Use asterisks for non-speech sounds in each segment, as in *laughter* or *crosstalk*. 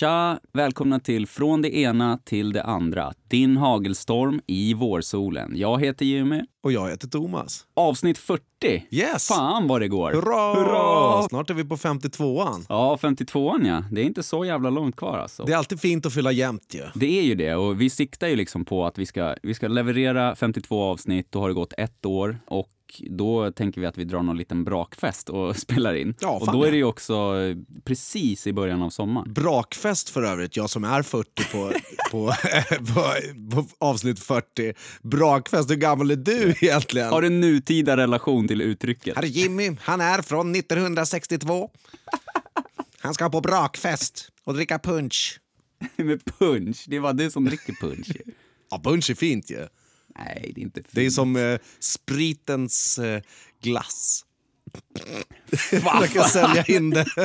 Tja! Välkomna till Från det ena till det andra. Din hagelstorm i vårsolen. Jag heter Jimmy. Och jag heter Thomas. Avsnitt 40. Yes! Fan vad det går! Hurra! Hurra! Snart är vi på 52an. Ja, 52an ja. Det är inte så jävla långt kvar alltså. Det är alltid fint att fylla jämnt ju. Det är ju det och vi siktar ju liksom på att vi ska, vi ska leverera 52 avsnitt, då har det gått ett år och då tänker vi att vi drar någon liten brakfest och *laughs* spelar in. Ja, och då är ja. det ju också precis i början av sommaren. Brakfest för övrigt, jag som är 40 på, på, *laughs* på, på avsnitt 40. Brakfest, hur gammal är du egentligen? Har en nutida relation till uttrycket? Herr Jimmy, han är från 1962. Han ska på brakfest och dricka punch. *laughs* Med punch, det var du som dricker punch. Ja, punch är fint ju. Nej, det är inte fint. Det är som eh, spritens eh, glass. Jag kan sälja in det. *laughs*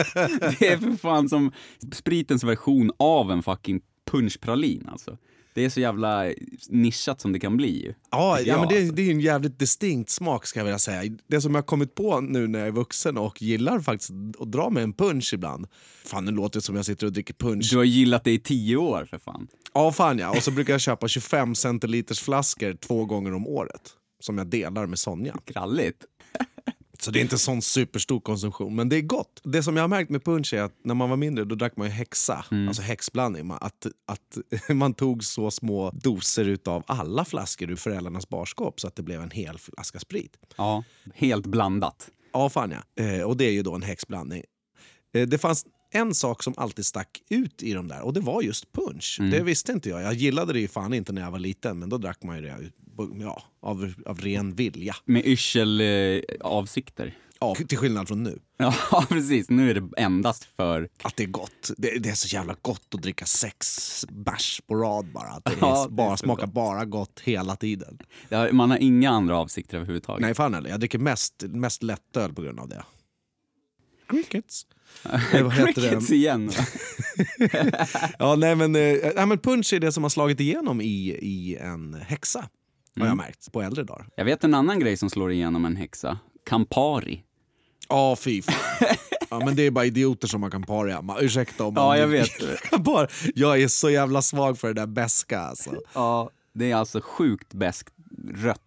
Det är för fan som spritens version av en fucking punschpralin alltså. Det är så jävla nischat som det kan bli. Ja, ja men det, det är en jävligt distinkt smak ska jag vilja säga. Det som jag har kommit på nu när jag är vuxen och gillar faktiskt att dra med en punch ibland. Fan, nu låter det som jag sitter och dricker punch. Du har gillat det i tio år för fan. Ja, fan ja. Och så brukar jag köpa 25 centiliters flaskor två gånger om året. Som jag delar med Sonja. Kralligt. Så det är inte sån superstor konsumtion, men det är gott. Det som jag har märkt med punch är att när man var mindre då drack man ju häxa, alltså häxblandning. Att, att *laughs* man tog så små doser utav alla flaskor ur föräldrarnas barskåp så att det blev en hel flaska sprit. Ja, helt blandat. Ja, fan ja. Eh, och det är ju då en häxblandning. Eh, det fanns en sak som alltid stack ut i de där och det var just punch. Det visste inte jag. Jag gillade det ju fan inte när jag var liten men då drack man ju det ja, av, av ren vilja. Med yrselavsikter. Eh, avsikter. Ja, till skillnad från nu. *laughs* ja, precis. Nu är det endast för... Att det är gott. Det, det är så jävla gott att dricka sex bärs på rad bara. Att det, är, Ja, det är bara så smakar bara gott hela tiden. Ja, man har inga andra avsikter överhuvudtaget. Nej fan heller. Jag dricker mest, mest lättöl på grund av det. Crickets. Eh? Crickets igen. *laughs* Ja, nej, men, eh, nej, men punch är det som har slagit igenom i, i en häxa. Har jag märkt på äldre dagar. Jag vet en annan grej som slår igenom en häxa. Campari. Ja, fy fan. Ja, men det är bara idioter som har Campari hemma. Ursäkta om Ja, man- jag vet. *laughs* Campari. Jag är så jävla svag för det där beska alltså. Ja, det är alltså sjukt beskt rött,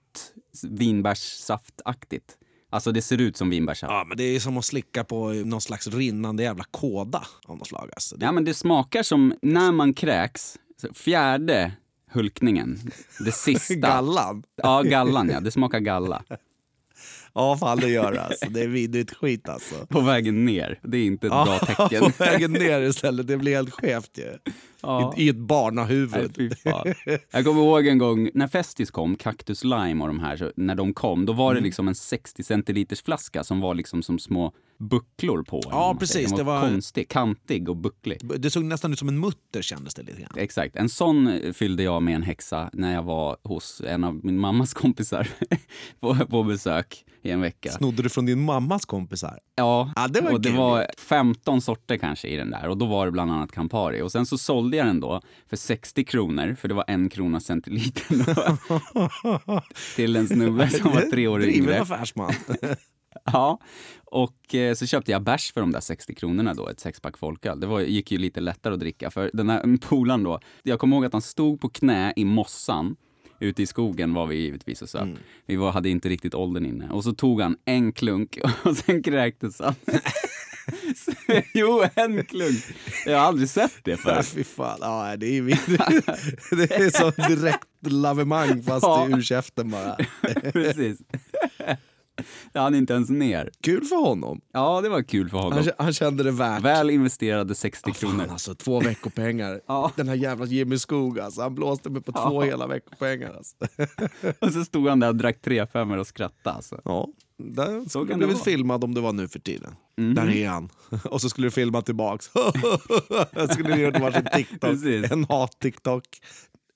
vinbärssaftaktigt. Alltså det ser ut som vinbärssaft. Ja, men det är som att slicka på någon slags rinnande jävla kåda av något slag. Alltså. Det, Ja, men det smakar som när man kräks, fjärde hulkningen, det *laughs* sista. Gallan. Ja, gallan ja. Det smakar galla. Ja, fan det gör det alltså. Det är vidrigt skit alltså. På vägen ner. Det är inte ett bra *laughs* tecken. på vägen ner istället. Det blir helt skevt ju. Ja. I, I ett Nej, barnahuvud. fan. Jag kommer ihåg en gång när Festis kom, Cactus Lime och de här, så när de kom, då Mm. var det liksom en 60 centiliters flaska som var liksom som små bucklor på. Ja, precis. Den var, Det var- konstig, kantig och bucklig. Det såg nästan ut som en mutter kändes det lite grann. Exakt. En sån fyllde jag med en häxa när jag var hos en av min mammas kompisar *laughs* på, på besök i en vecka. Snodde du från din mammas kompisar? Ja, Ja, det var och det var 15 sorter kanske i den där och då var det bland annat Campari. Och sen så sålde jag den då för 60 kronor, för det var en krona centilitern då, *laughs* till en snubbe som var tre år Driven yngre. affärsman. *laughs* Ja, och eh, så köpte jag bärs för de där 60 kronorna då, ett sexpack folköl. Det var, gick ju lite lättare att dricka, för den här polaren då, jag kommer ihåg att han stod på knä i mossan Ute i skogen var vi givetvis och söp. Mm. Vi var, hade inte riktigt åldern inne. Och så tog han en klunk *laughs* och sen kräktes han. Så- *laughs* jo, en klunk. Jag har aldrig sett det Ja, förut. fy fan. Ja, det är vidrigt. *laughs* Det är så direkt lavemang fast Ja. ur käften bara. *laughs* Precis. Jag hann inte ens ner. Kul för honom. Ja, det var kul för honom. Han, han kände det värt. Väl investerade 60 kronor. Fan alltså, två veckopengar. Ja. Den här jävla Jimmy Skog alltså, han blåste mig på två hela veckopengar. Alltså. Och så stod han där och drack tre femmor och skrattade. Alltså. Ja, där skulle du blivit filmad om det var nu för tiden. Mhm. Där är han. *laughs* Och så skulle du filma tillbaks. *laughs* skulle ni gjort varsin *laughs* TikTok. Precis. En hat-TikTok.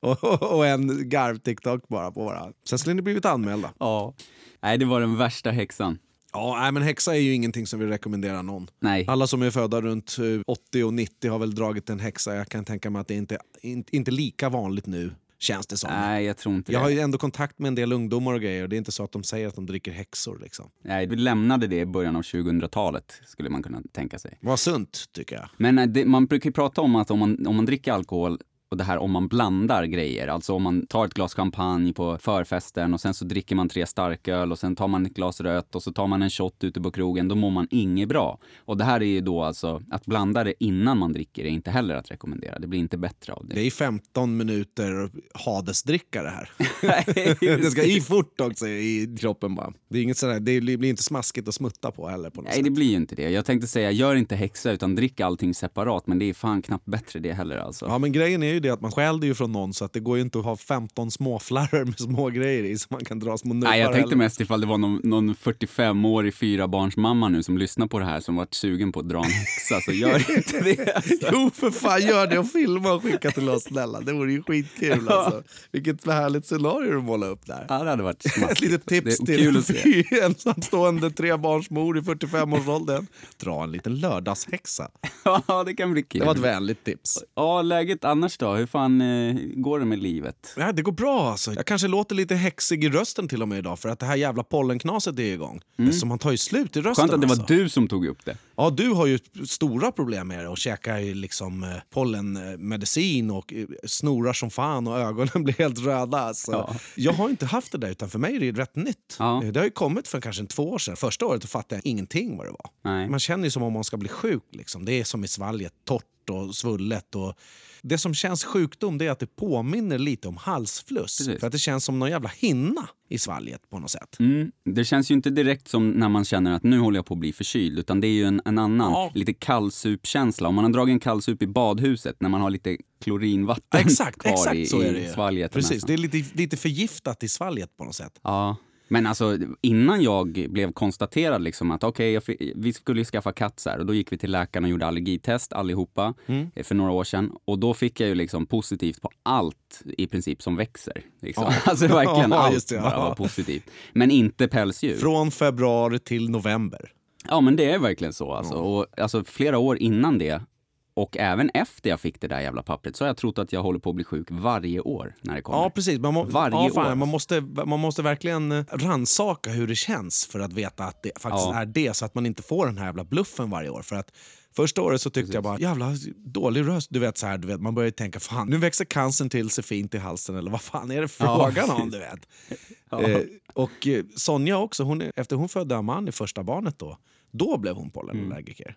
Och, och en garv-TikTok bara på varandra. Sen skulle ni blivit anmälda. Ja. Nej, det var den värsta häxan. Ja, nej, men häxa är ju ingenting som vi rekommenderar någon. Nej. Alla som är födda runt eh, 80 och 90 har väl dragit en häxa. Jag kan tänka mig att det inte inte, inte lika vanligt nu Känns det som. Nej, jag tror inte Jag det. har ju ändå kontakt med en del ungdomar och grejer och det är inte så att de säger att de dricker häxor. Liksom. Nej, vi lämnade det i början av 2000-talet, skulle man kunna tänka sig. Vad sunt, tycker jag. Men eh, det, man brukar ju prata om att om man, om man dricker alkohol och det här om man blandar grejer, alltså om man tar ett glas champagne på förfesten och sen så dricker man tre starköl och sen tar man ett glas rött och så tar man en shot ute på krogen, då mår man inget bra. Och det här är ju då alltså, att blanda det innan man dricker är inte heller att rekommendera. Det blir inte bättre av det. Det är 15 minuter Hadesdricka det här. *laughs* det ska i fort också i kroppen bara. Det, är inget sådär, det blir inte smaskigt att smutta på heller. På något Nej, sätt. det blir ju inte det. Jag tänkte säga, gör inte häxa utan drick allting separat, men det är fan knappt bättre det heller alltså. Ja, men grejen är ju det att man stjäl det ju från någon så att det går ju inte att ha 15 småflarror med små grejer i så man kan dra små nubbar. Nej, jag tänkte mest ifall det var någon, någon 45-årig fyrabarnsmamma nu som lyssnar på det här som varit sugen på att dra en häxa, så gör *laughs* inte det. Alltså. Jo för fan, gör det och filma och skicka till oss snälla. Det vore ju skitkul alltså. Vilket härligt scenario du målar upp där. Ja, det hade varit Ett smaskigt. litet tips till ensamstående trebarnsmor i 45-årsåldern. Dra en liten lördagshäxa. *laughs* Ja, det kan bli kul. Det var ett vänligt tips. Ja, läget annars då? Hur fan eh, går det med livet? Ja, det går bra alltså. Jag kanske låter lite häxig i rösten till och med idag för att det här jävla pollenknaset är igång. Så man tar ju slut i rösten. Mm. Skönt att det var alltså. du som tog upp det. Ja, du har ju stora problem med det och käkar liksom eh, pollenmedicin och eh, snorar som fan och ögonen *laughs* blir helt röda. Alltså. Ja. Jag har inte haft det där utan för mig är det rätt nytt. Ja. Det har ju kommit för kanske två år sedan. Första året fattade jag ingenting vad det var. Nej. Man känner ju som om man ska bli sjuk. Liksom. Det är som i svalget, torrt och svullet. Och det som känns sjukdom det är att det påminner lite om halsfluss. Precis. För att det känns som någon jävla hinna i svalget på något sätt. Mm. Det känns ju inte direkt som när man känner att nu håller jag på att bli förkyld, utan det är ju en, en annan, Ja. lite kallsupkänsla. Om man har dragit en kallsup i badhuset när man har lite klorinvatten Exakt, kvar exakt i, så är det i svalget. Precis, det är lite, lite förgiftat i svalget på något sätt. Ja. Men alltså innan jag blev konstaterad liksom att okej, fi- vi skulle skaffa katt så här, och då gick vi till läkaren och gjorde allergitest allihopa Mm. eh, för några år sedan. Och då fick jag ju liksom positivt på allt i princip som växer. Liksom. Ja. *laughs* Alltså verkligen Ja, allt det, ja. bara var positivt. Men inte pälsdjur. Från februari till november. Ja men det är verkligen så alltså. Och alltså flera år innan det och även efter jag fick det där jävla pappret så har jag trott att jag håller på att bli sjuk varje år när det kommer. Ja, precis. Man, må, Varje ja, fan, år. man, måste, man måste verkligen eh, ransaka hur det känns för att veta att det faktiskt Ja. är det, så att man inte får den här jävla bluffen varje år. För att Första året så tyckte jag bara, jävla dålig röst. Du vet, så här, du vet, man börjar tänka, fan nu växer cancern till sig fint i halsen, eller vad fan är det frågan om? du vet. Eh, och eh, Sonja också, hon, efter hon födde Amani, första barnet då, då blev hon pollenallergiker.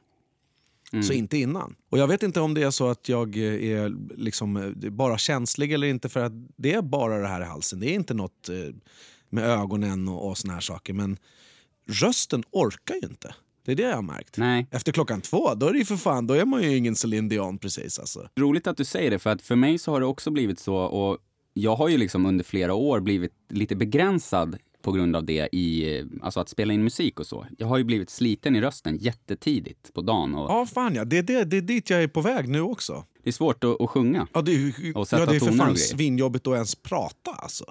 Så inte innan. Och Jag vet inte om det är så att jag eh, är liksom eh, bara känslig eller inte för att det är bara det här i halsen. Det är inte något eh, med ögonen och, och såna här saker. Men rösten orkar ju inte. Det är det jag har märkt. Nej. Efter klockan två, då är, det för fan, då är man ju ingen Céline Dion precis. Alltså. Roligt att du säger det, för att för mig så har det också blivit så. Och jag har ju liksom under flera år blivit lite begränsad på grund av det i, alltså att spela in musik och så. Jag har ju blivit sliten i rösten jättetidigt på dagen och Ja, fan ja. Det är, det, det är dit jag är på väg nu också. det är svårt att, att sjunga. Ja, det är, Och sätta ja, det är för fan svinjobbigt att ens prata alltså.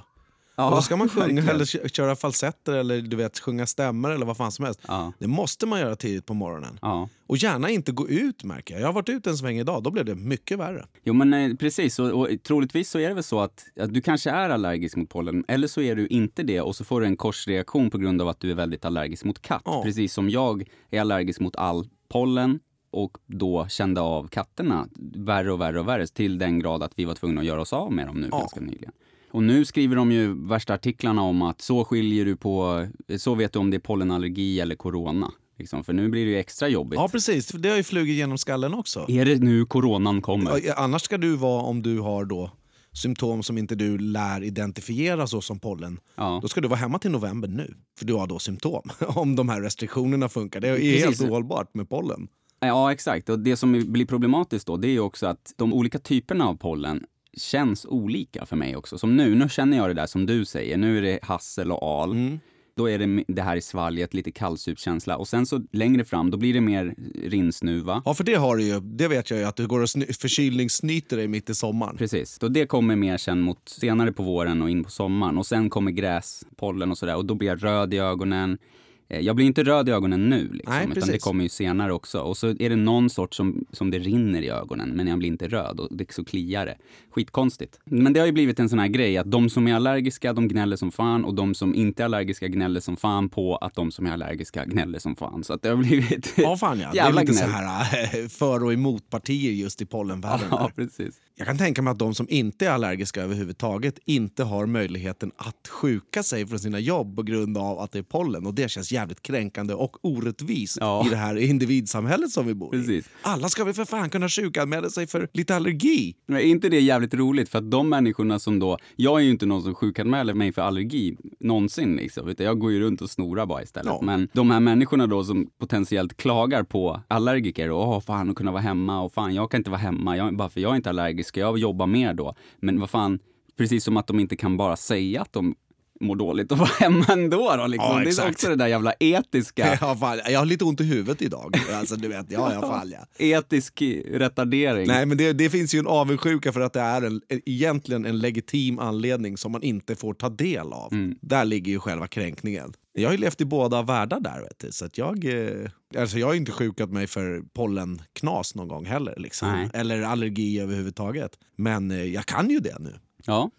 Ja, och då ska man sjunga eller kö- köra falsetter eller du vet, sjunga stämmer eller vad fan som helst. Ja. Det måste man göra tidigt på morgonen. Ja. Och gärna inte gå ut märker jag. Jag har varit ute en sväng idag, då blev det mycket värre. Jo men eh, precis, och, och troligtvis så är det väl så att, att du kanske är allergisk mot pollen, eller så är du inte det och så får du en korsreaktion på grund av att du är väldigt allergisk mot katt. Precis som jag är allergisk mot all pollen och då kände av katterna värre och värre och värre till den grad att vi var tvungna att göra oss av med dem nu Ja. ganska nyligen. Och nu skriver de ju värsta artiklarna om att så skiljer du på, så vet du om det är pollenallergi eller corona. Liksom, för nu blir det ju extra jobbigt. Ja precis, det har ju flugit genom skallen också. Är det nu coronan kommer? Ja, Annars ska du vara om du har då symptom som inte du lär identifiera så som pollen. Ja. Då ska du vara hemma till november nu, för du har då symptom. *laughs* Om de här restriktionerna funkar. Det är Precis. helt ohållbart med pollen. Ja, exakt. Och det som blir problematiskt då, det är också att de olika typerna av pollen känns olika för mig också. Som nu, nu känner jag det där som du säger. Nu är det hassel och al. Mm. Då är det det här i svalget, lite kallsupkänsla. Och sen så längre fram, då blir det mer rinnsnuva. Ja, för det har du ju. Det vet jag ju, att du går och sny- förkylningssnyter dig mitt i sommaren. Precis. Och det kommer mer sen mot senare på våren och in på sommaren. Och sen kommer gräspollen och sådär. Och då blir jag röd i ögonen. Eh, Jag blir inte röd i ögonen nu, liksom, Nej, utan det kommer ju senare också. Och så är det någon sort som, som det rinner i ögonen, men jag blir inte röd och det så kliar det. Skitkonstigt. Men det har ju blivit en sån här grej att de som är allergiska, de gnäller som fan och de som inte är allergiska gnäller som fan på att de som är allergiska gnäller som fan. Så att det har blivit Ja, fan ja. Det är lite så gnäll. här äh, för och emotpartier just i *laughs* pollenvärlden. Ja, precis. Jag kan tänka mig att de som inte är allergiska överhuvudtaget inte har möjligheten att sjuka sig från sina jobb på grund av att det är pollen. Och det känns jävligt kränkande och orättvist Ja. i det här individsamhället som vi bor i. Precis. Alla ska väl för fan kunna sjukanmäla sig för lite allergi? Men är inte det jävligt roligt? För att de människorna som då... Jag är ju inte någon som sjukanmäler mig för allergi någonsin liksom. Utan jag går ju runt och snorar bara istället. Ja. Men de här människorna då som potentiellt klagar på allergiker och åh fan att kunna vara hemma och fan jag kan inte vara hemma jag, bara för jag är inte allergisk. Ska jag jobba mer då? Men vad fan, precis som att de inte kan bara säga att de mår dåligt och *laughs* vara hemma ändå då liksom. Ja, det är också det där jävla etiska, *laughs* Ja, fan, jag har lite ont i huvudet idag. Alltså, du vet, ja, *laughs* ja, fan, ja. etisk retardering. Nej, men det, det finns ju en avundsjuka för att det är en, egentligen en legitim anledning som man inte får ta del av. Mm. Där ligger ju själva kränkningen. Jag har ju levt i båda världar där. Vet du, så att jag, eh, alltså jag har inte sjukat mig för pollenknas någon gång heller. Liksom. Eller allergi överhuvudtaget. Men eh, jag kan ju det nu. Ja.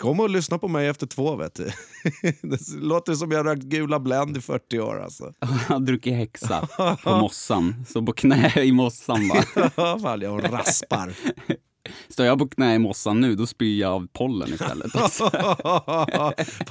Kom och lyssna på mig efter två. Vet du. *laughs* Det låter som jag rökt gula Blend i 40 år. Alltså. *laughs* Jag har druckit häxa på *laughs* mossan. Så på knä i mossan bara. Fan, jag raspar. Står jag på knä i mossan nu, då spyr jag av pollen istället. Alltså. *laughs*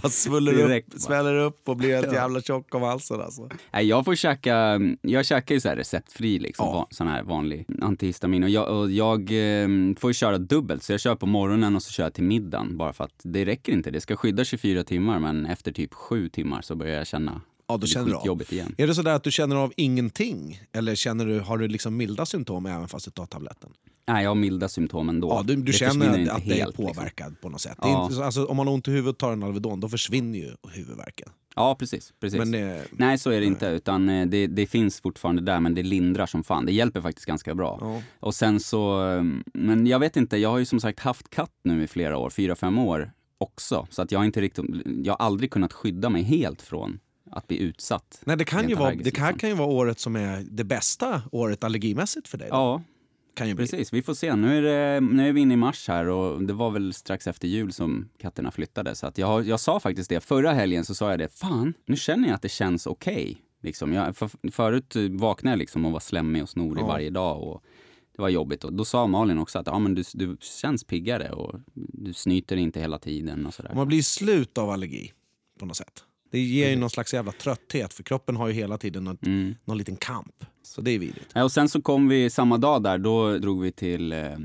Bara svuller Direkt, upp, sväller upp och blir helt jävla tjock om halsen. Alltså. Nej, jag får käka, jag käkar ju så här receptfri liksom, Ja. sån här vanlig antihistamin. Och jag, och jag eh, får ju köra dubbelt, så jag kör på morgonen och så kör jag till middagen. Bara för att det räcker inte. Det ska skydda 24 timmar, men efter typ sju timmar så börjar jag känna Ja, då känner du av. igen. Är det så där att du känner av ingenting? Eller känner du, har du liksom milda symptom även fast du tar tabletten? Nej, jag har milda symptom ändå. Ja, du, du Det känner att, inte att det är liksom. påverkad på något sätt. Det Ja. inte, så- alltså, om man har ont i huvudet och tar en Alvedon, då försvinner ju huvudvärken. Ja, precis. precis. Men, eh, Nej, så är det inte. Utan eh, det, det finns fortfarande där, men det lindrar som fan. Det hjälper faktiskt ganska bra. Ja. Och sen så, eh, men jag vet inte, jag har ju som sagt haft katt nu i flera år, fyra, fem år också. Så att jag har inte riktigt, jag har aldrig kunnat skydda mig helt från att bli utsatt. Nej, det kan, ju vara, det här liksom. kan ju vara året som är det bästa året allergimässigt för dig. Då. Ja, kan ju bli. precis. Vi får se. Nu är, det, nu är vi inne i mars här och det var väl strax efter jul som katterna flyttade. Så att jag, jag sa faktiskt det. Förra helgen så sa jag det. Fan, nu känner jag att det känns okej. Liksom. Jag, för, förut vaknade jag liksom och var slemmig och snorig Ja. varje dag. Och det var jobbigt. Och då sa Malin också att ja, men du, du känns piggare och du snyter inte hela tiden och sådär. Man blir slut av allergi på något sätt. Det ger ju någon slags jävla trötthet för kroppen har ju hela tiden något, Mm. någon liten kamp. Så det är vidrigt. Ja, och sen så kom vi samma dag där, då drog vi till eh, eh,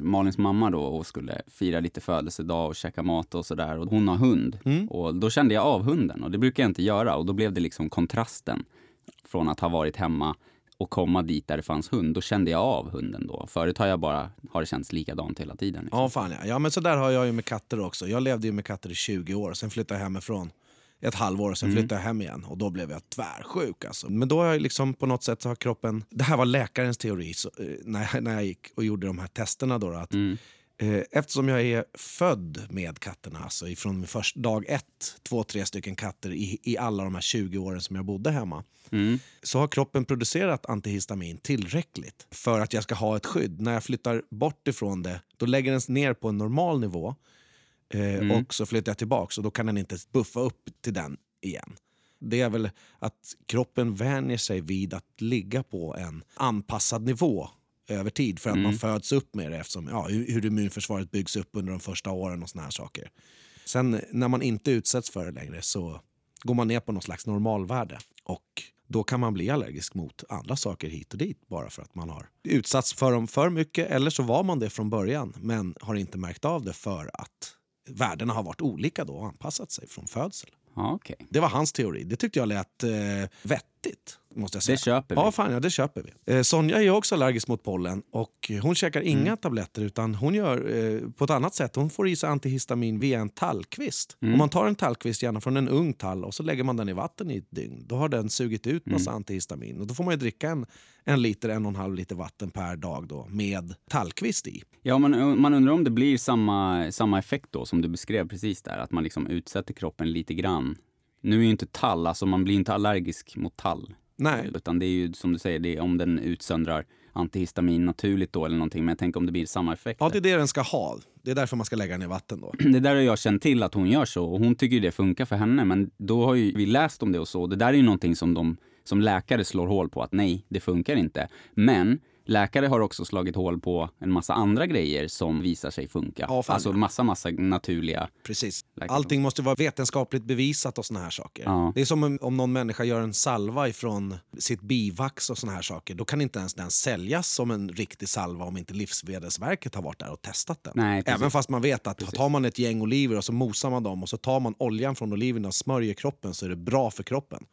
Malins mamma då och skulle fira lite födelsedag och käka mat och sådär. Och hon har hund. Mm. Och då kände jag av hunden och det brukar jag inte göra. Och då blev det liksom kontrasten från att ha varit hemma och komma dit där det fanns hund. Då kände jag av hunden då. Förut har jag bara, har det känts likadant hela tiden. Liksom. Ja, fan ja. ja men så där har jag ju med katter också. Jag levde ju med katter i 20 år, sen flyttade jag hemifrån ett halvår, sen flyttade jag hem igen och då blev jag tvärsjuk. Alltså. Men då har jag liksom på något sätt har kroppen... Det här var läkarens teori så, eh, när, jag, när jag gick och gjorde de här testerna. Då, att, Mm. eh, eftersom jag är född med katterna, alltså ifrån först dag ett, två, tre stycken katter i, i alla de här 20 åren som jag bodde hemma Mm. så har kroppen producerat antihistamin tillräckligt för att jag ska ha ett skydd. När jag flyttar bort ifrån det, då lägger den ner på en normal nivå eh, och så flyttar jag tillbaka och då kan den inte buffa upp till den igen. Det är väl att kroppen vänjer sig vid att ligga på en anpassad nivå över tid för att man föds upp med det eftersom ja, hur, hur immunförsvaret byggs upp under de första åren och såna här saker. Sen när man inte utsätts för det längre så går man ner på någon slags normalvärde. Och då kan man bli allergisk mot andra saker hit och dit bara för att man har utsatts för dem för mycket eller så var man det från början men har inte märkt av det för att värdena har varit olika då och anpassat sig från födsel. Okej. Det var hans teori. Det tyckte jag lät eh, vettigt. Måste jag säga. Det köper vi. Ja, fan, ja, det köper vi. Eh, Sonja är också allergisk mot pollen och hon käkar inga Mm. tabletter utan hon gör eh, på ett annat sätt. Hon får i sig antihistamin via en tallkvist. Mm. Om man tar en tallkvist, gärna från en ung tall, och så lägger man den i vatten i ett dygn, då har den sugit ut Mm. massa antihistamin. Och då får man ju dricka en, en liter, en och en halv liter vatten per dag då, med tallkvist i. Ja, man, man undrar om det blir samma, samma effekt då som du beskrev precis där. Att man liksom utsätter kroppen lite grann Nu är ju inte tall, alltså man blir inte allergisk mot tall. Nej. Utan det är ju som du säger, det är om den utsöndrar antihistamin naturligt då eller någonting. Men jag tänker om det blir samma effekt. Ja, det är det den ska ha. Det är därför man ska lägga den i vatten då. *clears throat* Det där har jag känt till att hon gör så och hon tycker det funkar för henne. Men då har ju vi läst om det och så. Det där är ju någonting som de som läkare slår hål på att nej, det funkar inte. Men läkare har också slagit hål på en massa andra grejer som visar sig funka. Ja, fan. alltså massa, massa naturliga. Precis. Läkare. Allting måste vara vetenskapligt bevisat och såna här saker. Ja. Det är som om, någon människa gör en salva ifrån sitt bivax och såna här saker. Då kan inte ens den säljas som en riktig salva om inte Livsmedelsverket har varit där och testat den. Nej, precis. Även fast man vet att tar man ett gäng oliver och så mosar man dem och så tar man oljan från oliverna och smörjer kroppen så är det bra för kroppen.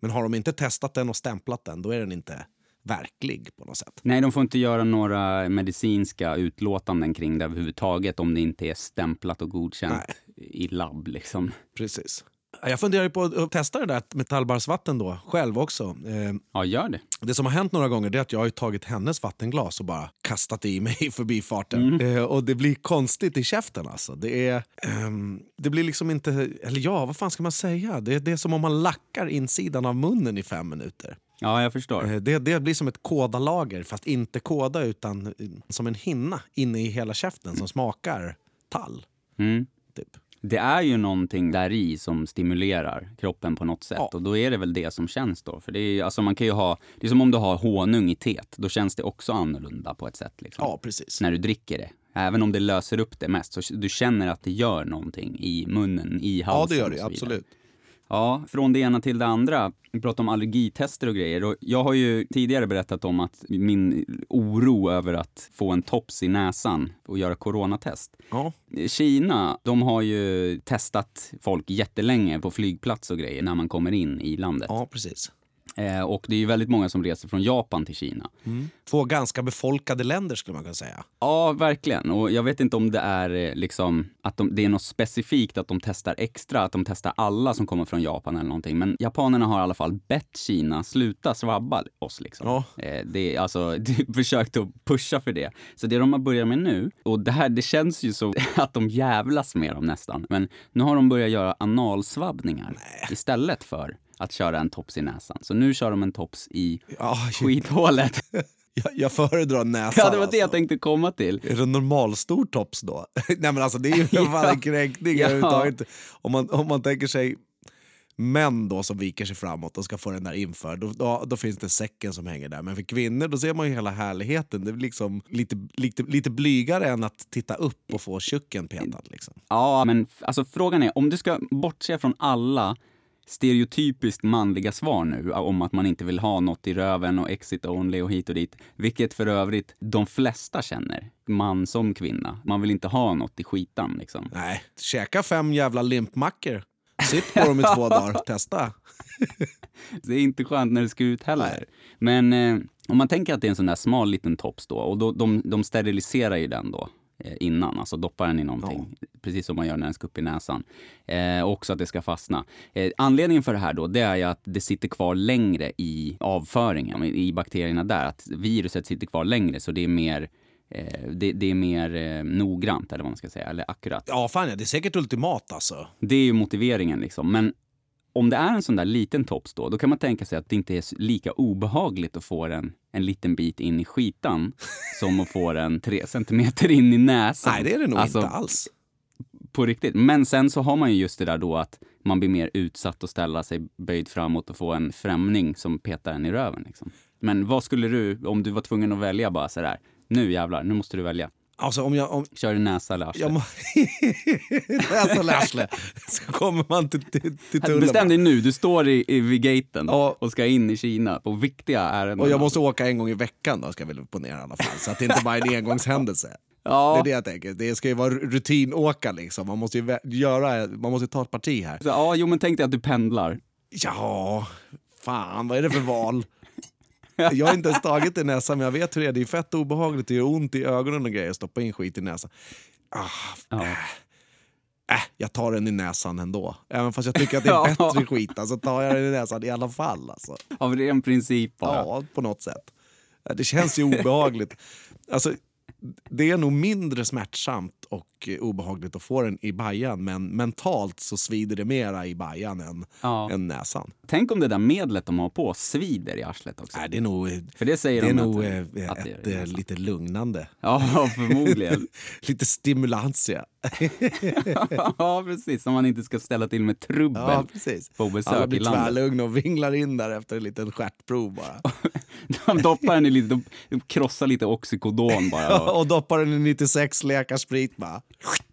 Men har de inte testat den och stämplat den, då är den inte verklig på något sätt. Nej, de får inte göra några medicinska utlåtanden kring det överhuvudtaget om det inte är stämplat och godkänt i labb liksom. Precis. Jag funderar på att testa det där med tallbarrsvatten då, själv också. Eh, Ja, gör det. Det som har hänt några gånger det är att jag har tagit hennes vattenglas och bara kastat i mig i förbifarten. Eh, och det blir konstigt i käften alltså. Det, är, ehm, det blir liksom inte... Eller ja, vad fan ska man säga? Det, det är som om man lackar insidan av munnen i fem minuter. Ja, jag förstår. Det, det blir som ett kodalager, fast inte koda utan eh, som en hinna inne i hela käften som smakar tall. Mm. Typ. Det är ju någonting där i som stimulerar kroppen på något sätt. Ja. Och då är det väl det som känns då. För det är, alltså man kan ju ha, det är som om du har honung i teet. Då känns det också annorlunda på ett sätt. Liksom. Ja, precis. När du dricker det. Även om det löser upp det mest. Så du känner att det gör någonting i munnen, i halsen. Ja, det gör det. Absolut. Ja, från det ena till det andra. Vi pratar om allergitester och grejer. Och jag har ju tidigare berättat om att min oro över att få en tops i näsan och göra coronatest. Ja. Kina, de har ju testat folk jättelänge på flygplats och grejer när man kommer in i landet. ja, precis. Eh, och det är ju väldigt många som reser från Japan till Kina. Två ganska befolkade länder skulle man kunna säga. Ja, verkligen. Och jag vet inte om det är eh, liksom att de, det är något specifikt att de testar extra, att de testar alla som kommer från Japan eller någonting. Men japanerna har i alla fall bett Kina sluta svabba oss liksom. Ja. Eh, det är alltså, *laughs* de försökt att pusha för det. Så det de har börjat med nu, och det här, det känns ju så *laughs* att de jävlas med dem nästan. Men nu har de börjat göra analsvabbningar istället för att köra en tops i näsan. Så nu kör de en tops i Ja, skithålet. *laughs* jag, jag föredrar näsan. Ja, det var det jag alltså. tänkte komma till. Är det normalstor tops då? *laughs* Nej men alltså det är ju *laughs* fan en kränkning Ja. överhuvudtaget. Om man, om man tänker sig män då som viker sig framåt och ska få den där inför, då, då, då finns det säcken som hänger där. Men för kvinnor då ser man ju hela härligheten. Det är liksom lite, lite, lite blygare än att titta upp och få tjucken petad. Liksom. Ja, men alltså frågan är, om du ska bortse från alla stereotypiskt manliga svar nu om att man inte vill ha något i röven och exit only och hit och dit, vilket för övrigt de flesta känner, man som kvinna. Man vill inte ha något i skitan liksom. Nej, käka fem jävla limpmackor. Sitt på dem i två dagar, testa. *laughs* Det är inte skönt när det ska ut heller. Men eh, om man tänker att det är en sån där smal liten tops då, och då, de, de steriliserar ju den då innan, alltså doppar den i någonting. Precis som man gör när den ska upp i näsan. Eh, också att det ska fastna. Eh, anledningen för det här då, det är att det sitter kvar längre i avföringen, i bakterierna där. Att viruset sitter kvar längre, så det är mer eh, det, det är mer eh, noggrant, eller vad man ska säga, eller akkurat. Ja, fan ja, det är säkert ultimat alltså. Det är ju motiveringen liksom. Men om det är en sån där liten tops då, då kan man tänka sig att det inte är lika obehagligt att få den en liten bit in i skitan *laughs* som att få den tre centimeter in i näsan. Nej, det är det nog Alltså, inte alls. På riktigt. Men sen så har man ju just det där då att man blir mer utsatt och ställa sig böjd framåt och få en främling som petar en i röven. Liksom. Men vad skulle du, om du var tvungen att välja bara sådär, nu jävlar, nu måste du välja. Alltså om jag... Om, Kör du näsa eller arsle? *laughs* näsa eller arsle. Så kommer man till, till, till tullen. Bestäm dig nu, du står i, i, vid gaten Ja. och ska in i Kina på viktiga ärenden. Och jag måste åka en gång i veckan då, ska jag väl ponera i alla fall. Så att det inte bara är en *laughs* engångshändelse. Ja. Det är det jag tänker. Det ska ju vara rutinåka liksom. Man måste ju göra, man måste ta ett parti här. Så, ja, jo men tänk dig att du pendlar. Ja, fan vad är det för val? *laughs* *laughs* Jag har inte ens tagit det i näsan, men jag vet hur det är. Det är fett obehagligt, det gör ont i ögonen och grejer. Stoppa in skit i näsan. Ah, Ja. äh, jag tar den i näsan ändå. Även fast jag tycker att det *laughs* är Ja. bättre skit, så tar jag den i näsan i alla fall. Alltså. Av ren princip bara. Ja, på något sätt. Det känns ju obehagligt. Alltså, det är nog mindre smärtsamt och obehagligt att få den i bajan men mentalt så svider det mera i bajan än, Ja. än näsan. Tänk om det där medlet de har på svider i arslet också. Nej, det är nog, För det säger det är de nog att, eh, att det ett, är eh, lite lugnande. Ja, förmodligen. *laughs* lite stimulantia. *laughs* ja, precis. Som man inte ska ställa till med trubbel Ja, precis. på Alla besök i blir tvärlugna och vinglar in där efter en liten stjärtprov bara. *laughs* *laughs* De doppar den i lite, de krossar lite oxycodon bara. Och, *laughs* och doppar den i 96 lekar sprit bara.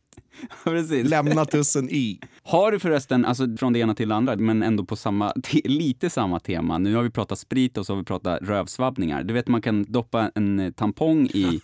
*laughs* precis. Lämna tussen i. Har du förresten, alltså från det ena till det andra, men ändå på samma, *laughs* te, lite samma tema. Nu har vi pratat sprit och så har vi pratat rövsvabbningar. Du vet man kan doppa en eh, tampong i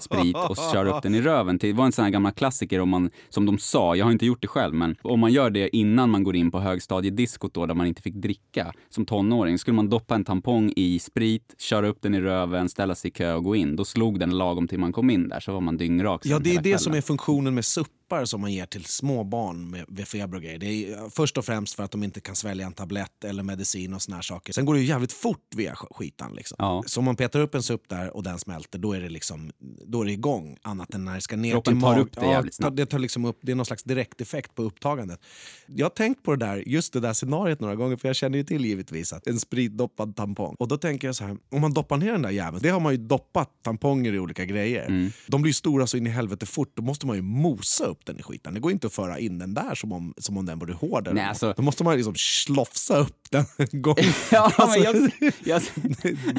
sprit och köra upp den i röven. Det var en sån här gamla klassiker om man, som de sa, jag har inte gjort det själv, men om man gör det innan man går in på högstadiediskot då, där man inte fick dricka som tonåring, skulle man doppa en tampong i sprit, köra upp den i röven, ställa sig i kö och gå in. Då slog den lagom till man kom in där, så var man dyngrak Ja, det är det som är kvällen. funktionen med suppar som man ger till små barn med, med feber och grejer. Det är först och främst för att de inte kan svälja en tablett eller medicin och såna här saker. Sen går det ju jävligt fort via sk- skitan. Liksom. Ja. Så om man petar upp en supp där och den smälter, då är det, liksom, då är det igång. Annat än när det ska ner Kroppen till tar upp det jävligt ja, det, tar liksom upp, det är någon slags direkteffekt på upptagandet. Jag har tänkt på det där, just det där scenariot några gånger, för jag känner ju till givetvis att en spritdoppad tampong. Och då tänker jag så här, om man doppar ner den där jäveln, det har man ju doppat tamponger i olika grejer. Mm. De blir stora så in i helvete fort, då måste man ju mosa upp den i skiten. Det går inte att föra in den där som om, som om den vore hård. eller Nej, alltså- Då måste man liksom slofsa upp den *laughs* en gång. *laughs* Ja, Alltså, jag, jag,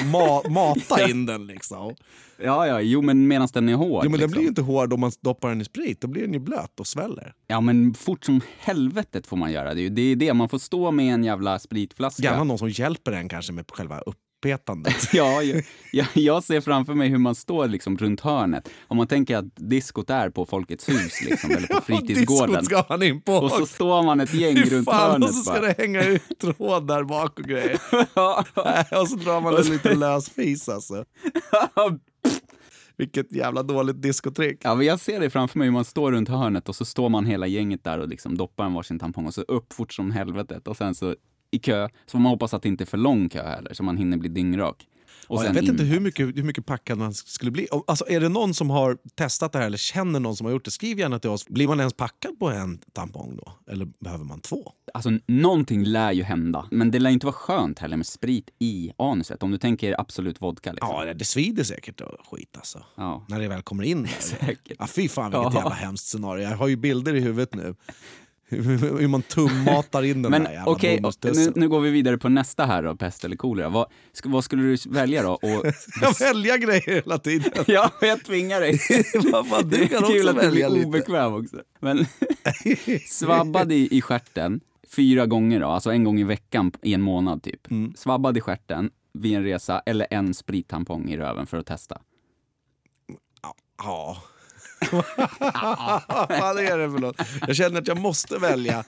*laughs* ma mata in den liksom. ja, ja, jo men medan den är hård. Jo, men den liksom. blir ju inte hård om man doppar den i sprit, då blir den ju blöt och sväller. Ja, men fort som helvetet får man göra det. är ju- Det är det, man får stå med en jävla spritflaska. Gärna någon som hjälper en kanske med själva uppetandet. *laughs* Ja, jag, jag, ser framför mig hur man står liksom runt hörnet. Om man tänker att diskot är på Folkets hus liksom, eller på *laughs* fritidsgården. Ska han in på. Och så står man ett gäng runt hörnet och så ska bara. det hänga ut tråd där bak och grejer. *laughs* Ja, och så drar man en liten lös fis alltså. Vilket jävla dåligt diskotrick. Ja, men jag ser det framför mig hur man står runt hörnet och så står man hela gänget där och liksom doppar en varsin tampong och så upp fort som helvetet och sen så i kö. Så får man hoppas att det inte är för lång kö heller så man hinner bli dyngrak. Ja, jag vet in. inte hur mycket, hur mycket packad man skulle bli. Alltså, är det någon som har testat det här eller känner någon som har gjort det, skriv gärna till oss. Blir man ens packad på en tampong då? Eller behöver man två? Alltså någonting lär ju hända. Men det lär inte vara skönt heller med sprit i anuset. Om du tänker absolut vodka liksom. Ja, det- det svider säkert och skit alltså. Ja. När det väl kommer in där. *laughs* Säkert. Ja, fy fan vilket Ja. jävla hemskt scenario. Jag har ju bilder i huvudet nu. Hur man tummatar in den Men där jävla bomullstussen. nu, nu går vi vidare på nästa här då, pest eller kolera. Vad, sk- vad skulle du välja då? Och, *laughs* Jag välja grejer hela tiden. *laughs* ja, jag tvingar dig. *laughs* Det du kan är kul också att du välja blir lite. obekväm också. Men svabbad i, i stjärten fyra gånger då, alltså en gång i veckan i en månad typ. Mm. Svabbad i stjärten vid en resa eller en sprittampong i röven för att testa. Ja. Vad är det för något? Jag känner att jag måste välja.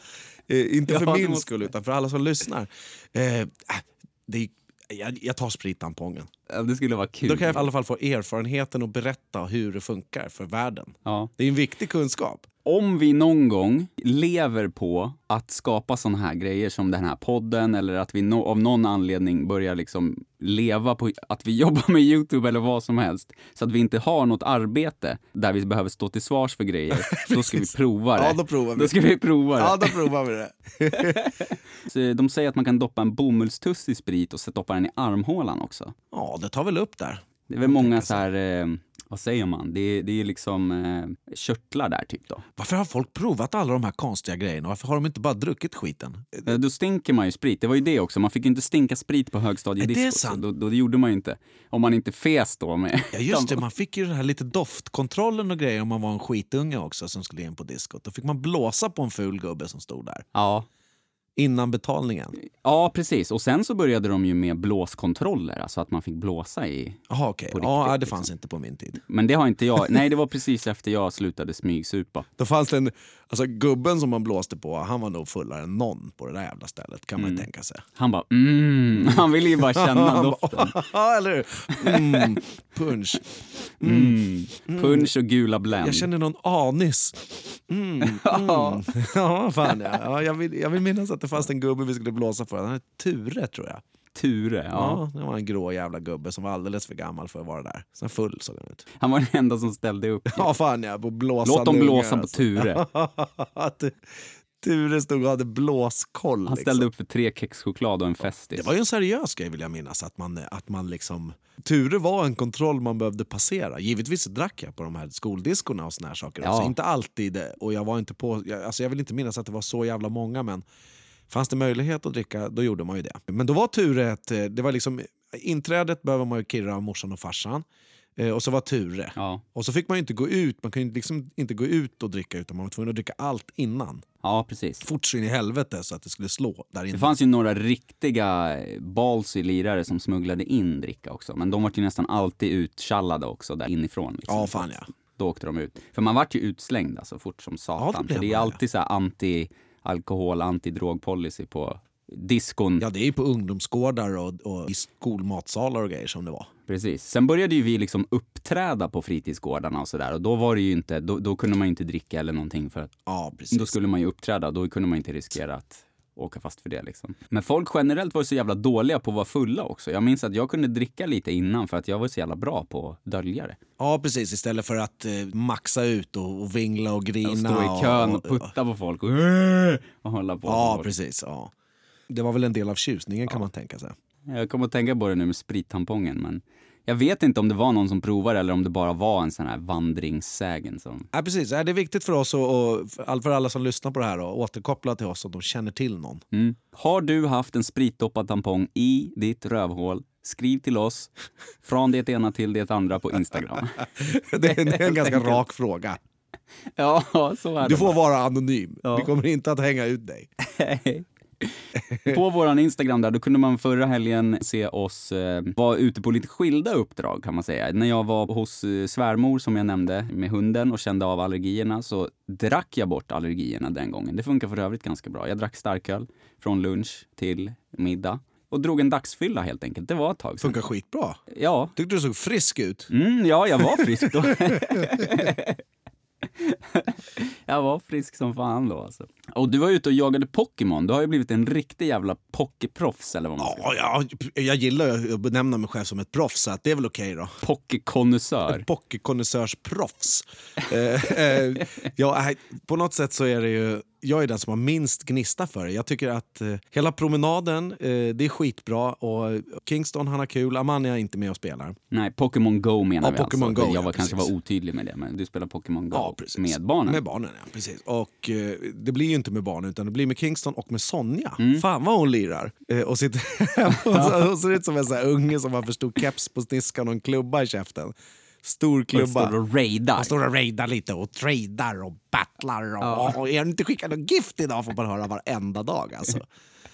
Eh, inte för Ja, min måste. skull, utan för alla som lyssnar. Eh, det jag, jag tar sprittampongen. Det skulle vara kul. Då kan jag i alla fall få erfarenheten och berätta hur det funkar för världen. ja. Det är en viktig kunskap. Om vi någon gång lever på att skapa såna här grejer som den här podden eller att vi no av någon anledning börjar liksom leva på att vi *laughs* jobbar med Youtube eller vad som helst så att vi inte har något arbete där vi behöver stå till svars för grejer, *laughs* då ska vi prova det. Ja, då provar vi. Då ska vi prova det. Ja, då provar vi det. *laughs* Så de säger att man kan doppa en bomullstuss i sprit och doppa den i armhålan också. Ja, det tar väl upp där. Det är väl många så här, eh, vad säger man, det är, det är liksom eh, körtlar där typ då. Varför har folk provat alla de här konstiga grejerna? Varför har de inte bara druckit skiten? Eh, Då stinker man ju sprit. Det var ju det också. Man fick ju inte stinka sprit på Är det högstadiedisco. sant? Då, då det gjorde man ju inte. Om man inte fes då med... Ja just det, *laughs* man fick ju den här lite doftkontrollen och grejer om man var en skitunge också som skulle in på diskot. Då fick man blåsa på en ful gubbe som stod där. Ja. Innan betalningen. ja, precis. Och sen så började de ju med blåskontroller. Alltså att man fick blåsa i... Jaha okej, På ja, det liksom. fanns inte på min tid. Men det har inte jag. *laughs* Nej, det var precis efter jag slutade smygsupa. Då fanns det en, alltså gubben som man blåste på, han var nog fullare än någon på det där jävla stället kan man ju tänka sig. Han bara mm. *laughs* Han ville ju bara känna doften. Ja, eller hur? Mm, punch. Mm. Punch och gula Blend. Jag känner någon anis. Mm, *laughs* mm. Ja, fan ja. ja jag, vill, jag vill minnas att det fanns en gubbe vi skulle blåsa för. Han hette Ture tror jag. Ture, ja. Ja, det var en grå jävla gubbe som var alldeles för gammal för att vara där. Sen full såg han ut. Han var den enda som ställde upp. Ja, fan ja. På blåsande Låt dem blåsa ungar, på Ture. *laughs* alltså. Ture stod och hade blåskoll. Han ställde upp för tre kexchoklad och en Festis. Det var ju en seriös grej vill jag minnas. Att man, att man liksom, Ture var en kontroll man behövde passera. Givetvis drack jag på de här skoldiskorna och såna här saker. Ja. Alltså, inte alltid. Och jag, var inte på, jag, alltså, jag vill inte minnas att det var så jävla många men fanns det möjlighet att dricka då gjorde man ju det. Men då var Ture ett, eh, det var liksom, inträdet behöver man ju kirra av morsan och farsan. Eh, och så var Ture. Ja. Och så fick man inte gå ut, man kunde liksom inte gå ut och dricka utan man var tvungen att dricka allt innan. ja, precis. Fort så in i helvete så att det skulle slå där inne. Det fanns ju några riktiga ballsy lirare som smugglade in dricka också. Men de var ju nästan alltid uttjallade också där inifrån. Liksom. Ja, fan ja. Då åkte de ut. För man vart ju utslängd alltså fort som satan. Ja, det För det är alltid så här anti-alkohol, anti-drogpolicy på diskon. Ja, det är ju på ungdomsgårdar och, och i skolmatsalar och grejer som det var. Precis. Sen började ju vi liksom uppträda på fritidsgårdarna och sådär. Och då var det ju inte, då, då kunde man ju inte dricka eller någonting för att Ja, precis. då skulle man ju uppträda. Då kunde man inte riskera att åka fast för det liksom. Men folk generellt var så jävla dåliga på att vara fulla också. Jag minns att jag kunde dricka lite innan för att jag var så jävla bra på att dölja det. Ja, precis. Istället för att eh, maxa ut och, och vingla och grina. Och stå i kön och putta på folk och, och hålla på. Ja, Och- precis. Ja. Det var väl en del av tjusningen kan man tänka sig. Jag kommer att tänka på det nu med sprittampongen, men jag vet inte om det var någon som provade eller om det bara var en sån här vandringssägen som... Ja, precis. Det är viktigt för oss och, och för all- för alla som lyssnar på det här att återkoppla till oss om de känner till någon. Mm. Har du haft en spritdoppad tampong i ditt rövhål? Skriv till oss från det ena till det andra på Instagram. Det *laughs* är, det är en ganska rak fråga. ja, så är det. Du får vara anonym. Ja. Vi kommer inte att hänga ut dig. *laughs* *laughs* På vår Instagram där, då kunde man förra helgen se oss eh, vara ute på lite skilda uppdrag kan man säga. När jag var hos eh, svärmor som jag nämnde med hunden och kände av allergierna så drack jag bort allergierna den gången. Det funkar för övrigt ganska bra. Jag drack starköl från lunch till middag och drog en dagsfylla helt enkelt. Det var ett tag sedan. Funkar skitbra. Ja, Tyckte du såg frisk ut. Mm, ja, jag var frisk då. *laughs* *laughs* *laughs* jag var frisk som fan då alltså. Och du var ute och jagade Pokémon. Du har ju blivit en riktig jävla poképroffs eller vad man ska Ja, ja, jag gillar ju att benämna mig själv som ett proffs, så det är väl okej då. Pokékonnässör. Pocketkonnässörsproffs. eh, eh, ja, på något sätt så är det ju jag är den som har minst gnista för det. Jag tycker att eh, hela promenaden, eh, det är skitbra. Och Kingston, han har kul. Amania är inte med och spelar. Nej, Pokémon Go menar Ja, vi Pokémon alltså. Go, jag ja, var kanske precis. var otydlig med det, men du spelar Pokémon Go Ja, med barnen. Med barnen, ja. Precis. Och eh, det blir ju inte med barnen, utan det blir med Kingston och med Sonja. Mm. Fan vad hon lirar! Eh, och sitter *laughs* och så, hon ser ut som en sån här unge som har för stor keps på sniskan och en klubba i käften. Stor och klubba. står och raidar. Han står och raidar lite och tradar och battlar. Och, och är inte skickad något gift idag får man höra varenda dag. Alltså.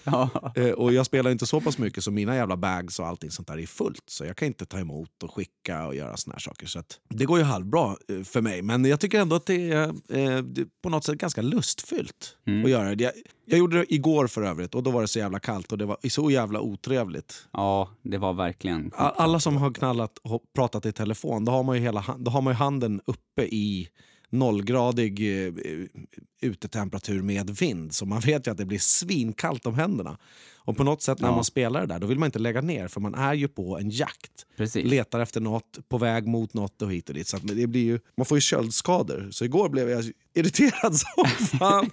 Ja. Eh, och jag spelar inte så pass mycket så mina jävla bags och allting sånt där är fullt. Så jag kan inte ta emot och skicka och göra såna här saker. Så det går ju halvbra eh, för mig. Men jag tycker ändå att det är, eh, det är på något sätt ganska lustfyllt att göra det. Jag, jag gjorde det igår för övrigt och då var det så jävla kallt och det var så jävla otrevligt. ja, det var verkligen... Alla som har knallat och pratat i telefon, då har man ju, hela, då har man ju handen uppe i nollgradig eh, eh, utetemperatur med vind. Så man vet ju att det blir svinkallt om händerna. Och på något sätt när Ja. man spelar det där, då vill man inte lägga ner för man är ju på en jakt. Precis. Letar efter något, på väg mot något och hit och dit. Så det blir ju, man får ju köldskador. Så igår blev jag irriterad *laughs* som fan.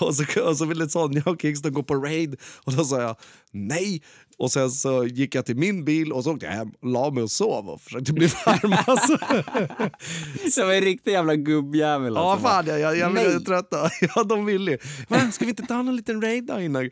och, så, och så ville Sonja och Kingston gå på raid och då sa jag nej. Och sen så gick jag till min bil och så åkte jag hem, la mig och sov och försökte bli varm. *laughs* Alltså. *laughs* Det var en riktig jävla gubbjävel Ja, alltså. fan jag, jag, jag Nej. är trötta. Ja, de vill ju. Ska vi inte ta någon liten raid då innan?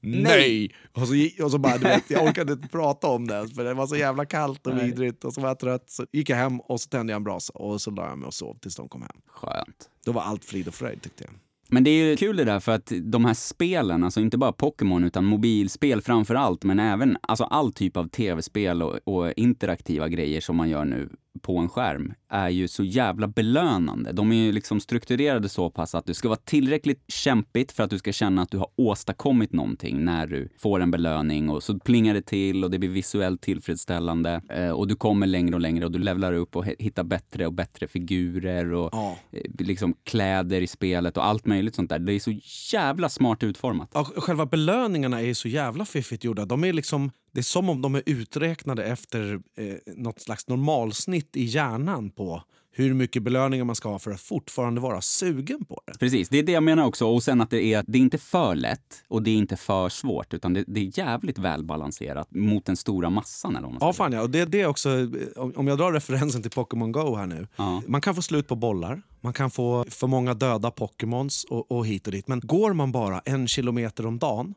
Nej! Och så, och så bara, du vet, jag orkade inte *laughs* prata om det för det var så jävla kallt och Nej. vidrigt. Och så var jag trött, så gick jag hem och så tände jag en brasa och så la jag mig och sov tills de kom hem. Skönt. Då var allt frid och fröjd tyckte jag. Men det är ju kul det där för att de här spelen, alltså inte bara Pokémon utan mobilspel framför allt, men även alltså all typ av tv-spel och, och interaktiva grejer som man gör nu på en skärm är ju så jävla belönande. De är ju liksom strukturerade så pass att det ska vara tillräckligt kämpigt för att du ska känna att du har åstadkommit någonting när du får en belöning och så plingar det till och det blir visuellt tillfredsställande eh, och du kommer längre och längre och du levlar upp och hittar bättre och bättre figurer och Ja. eh, liksom kläder i spelet och allt möjligt sånt där. Det är så jävla smart utformat. Ja, själva belöningarna är så jävla fiffigt gjorda. De är liksom, Det är som om de är uträknade efter eh, något slags normalsnitt i hjärnan på hur mycket belöningar man ska ha för att fortfarande vara sugen på det. Precis, det är det jag menar också. Och sen att det är, det är inte för lätt och det är inte för svårt utan det, det är jävligt välbalanserat mot den stora massan. Eller Ja, fan ja. Och det, det är också, om om jag drar referensen till Pokémon Go här nu. Ja. Man kan få slut på bollar, man kan få för många döda Pokémons och, och hit och dit. Men går man bara en kilometer om dagen,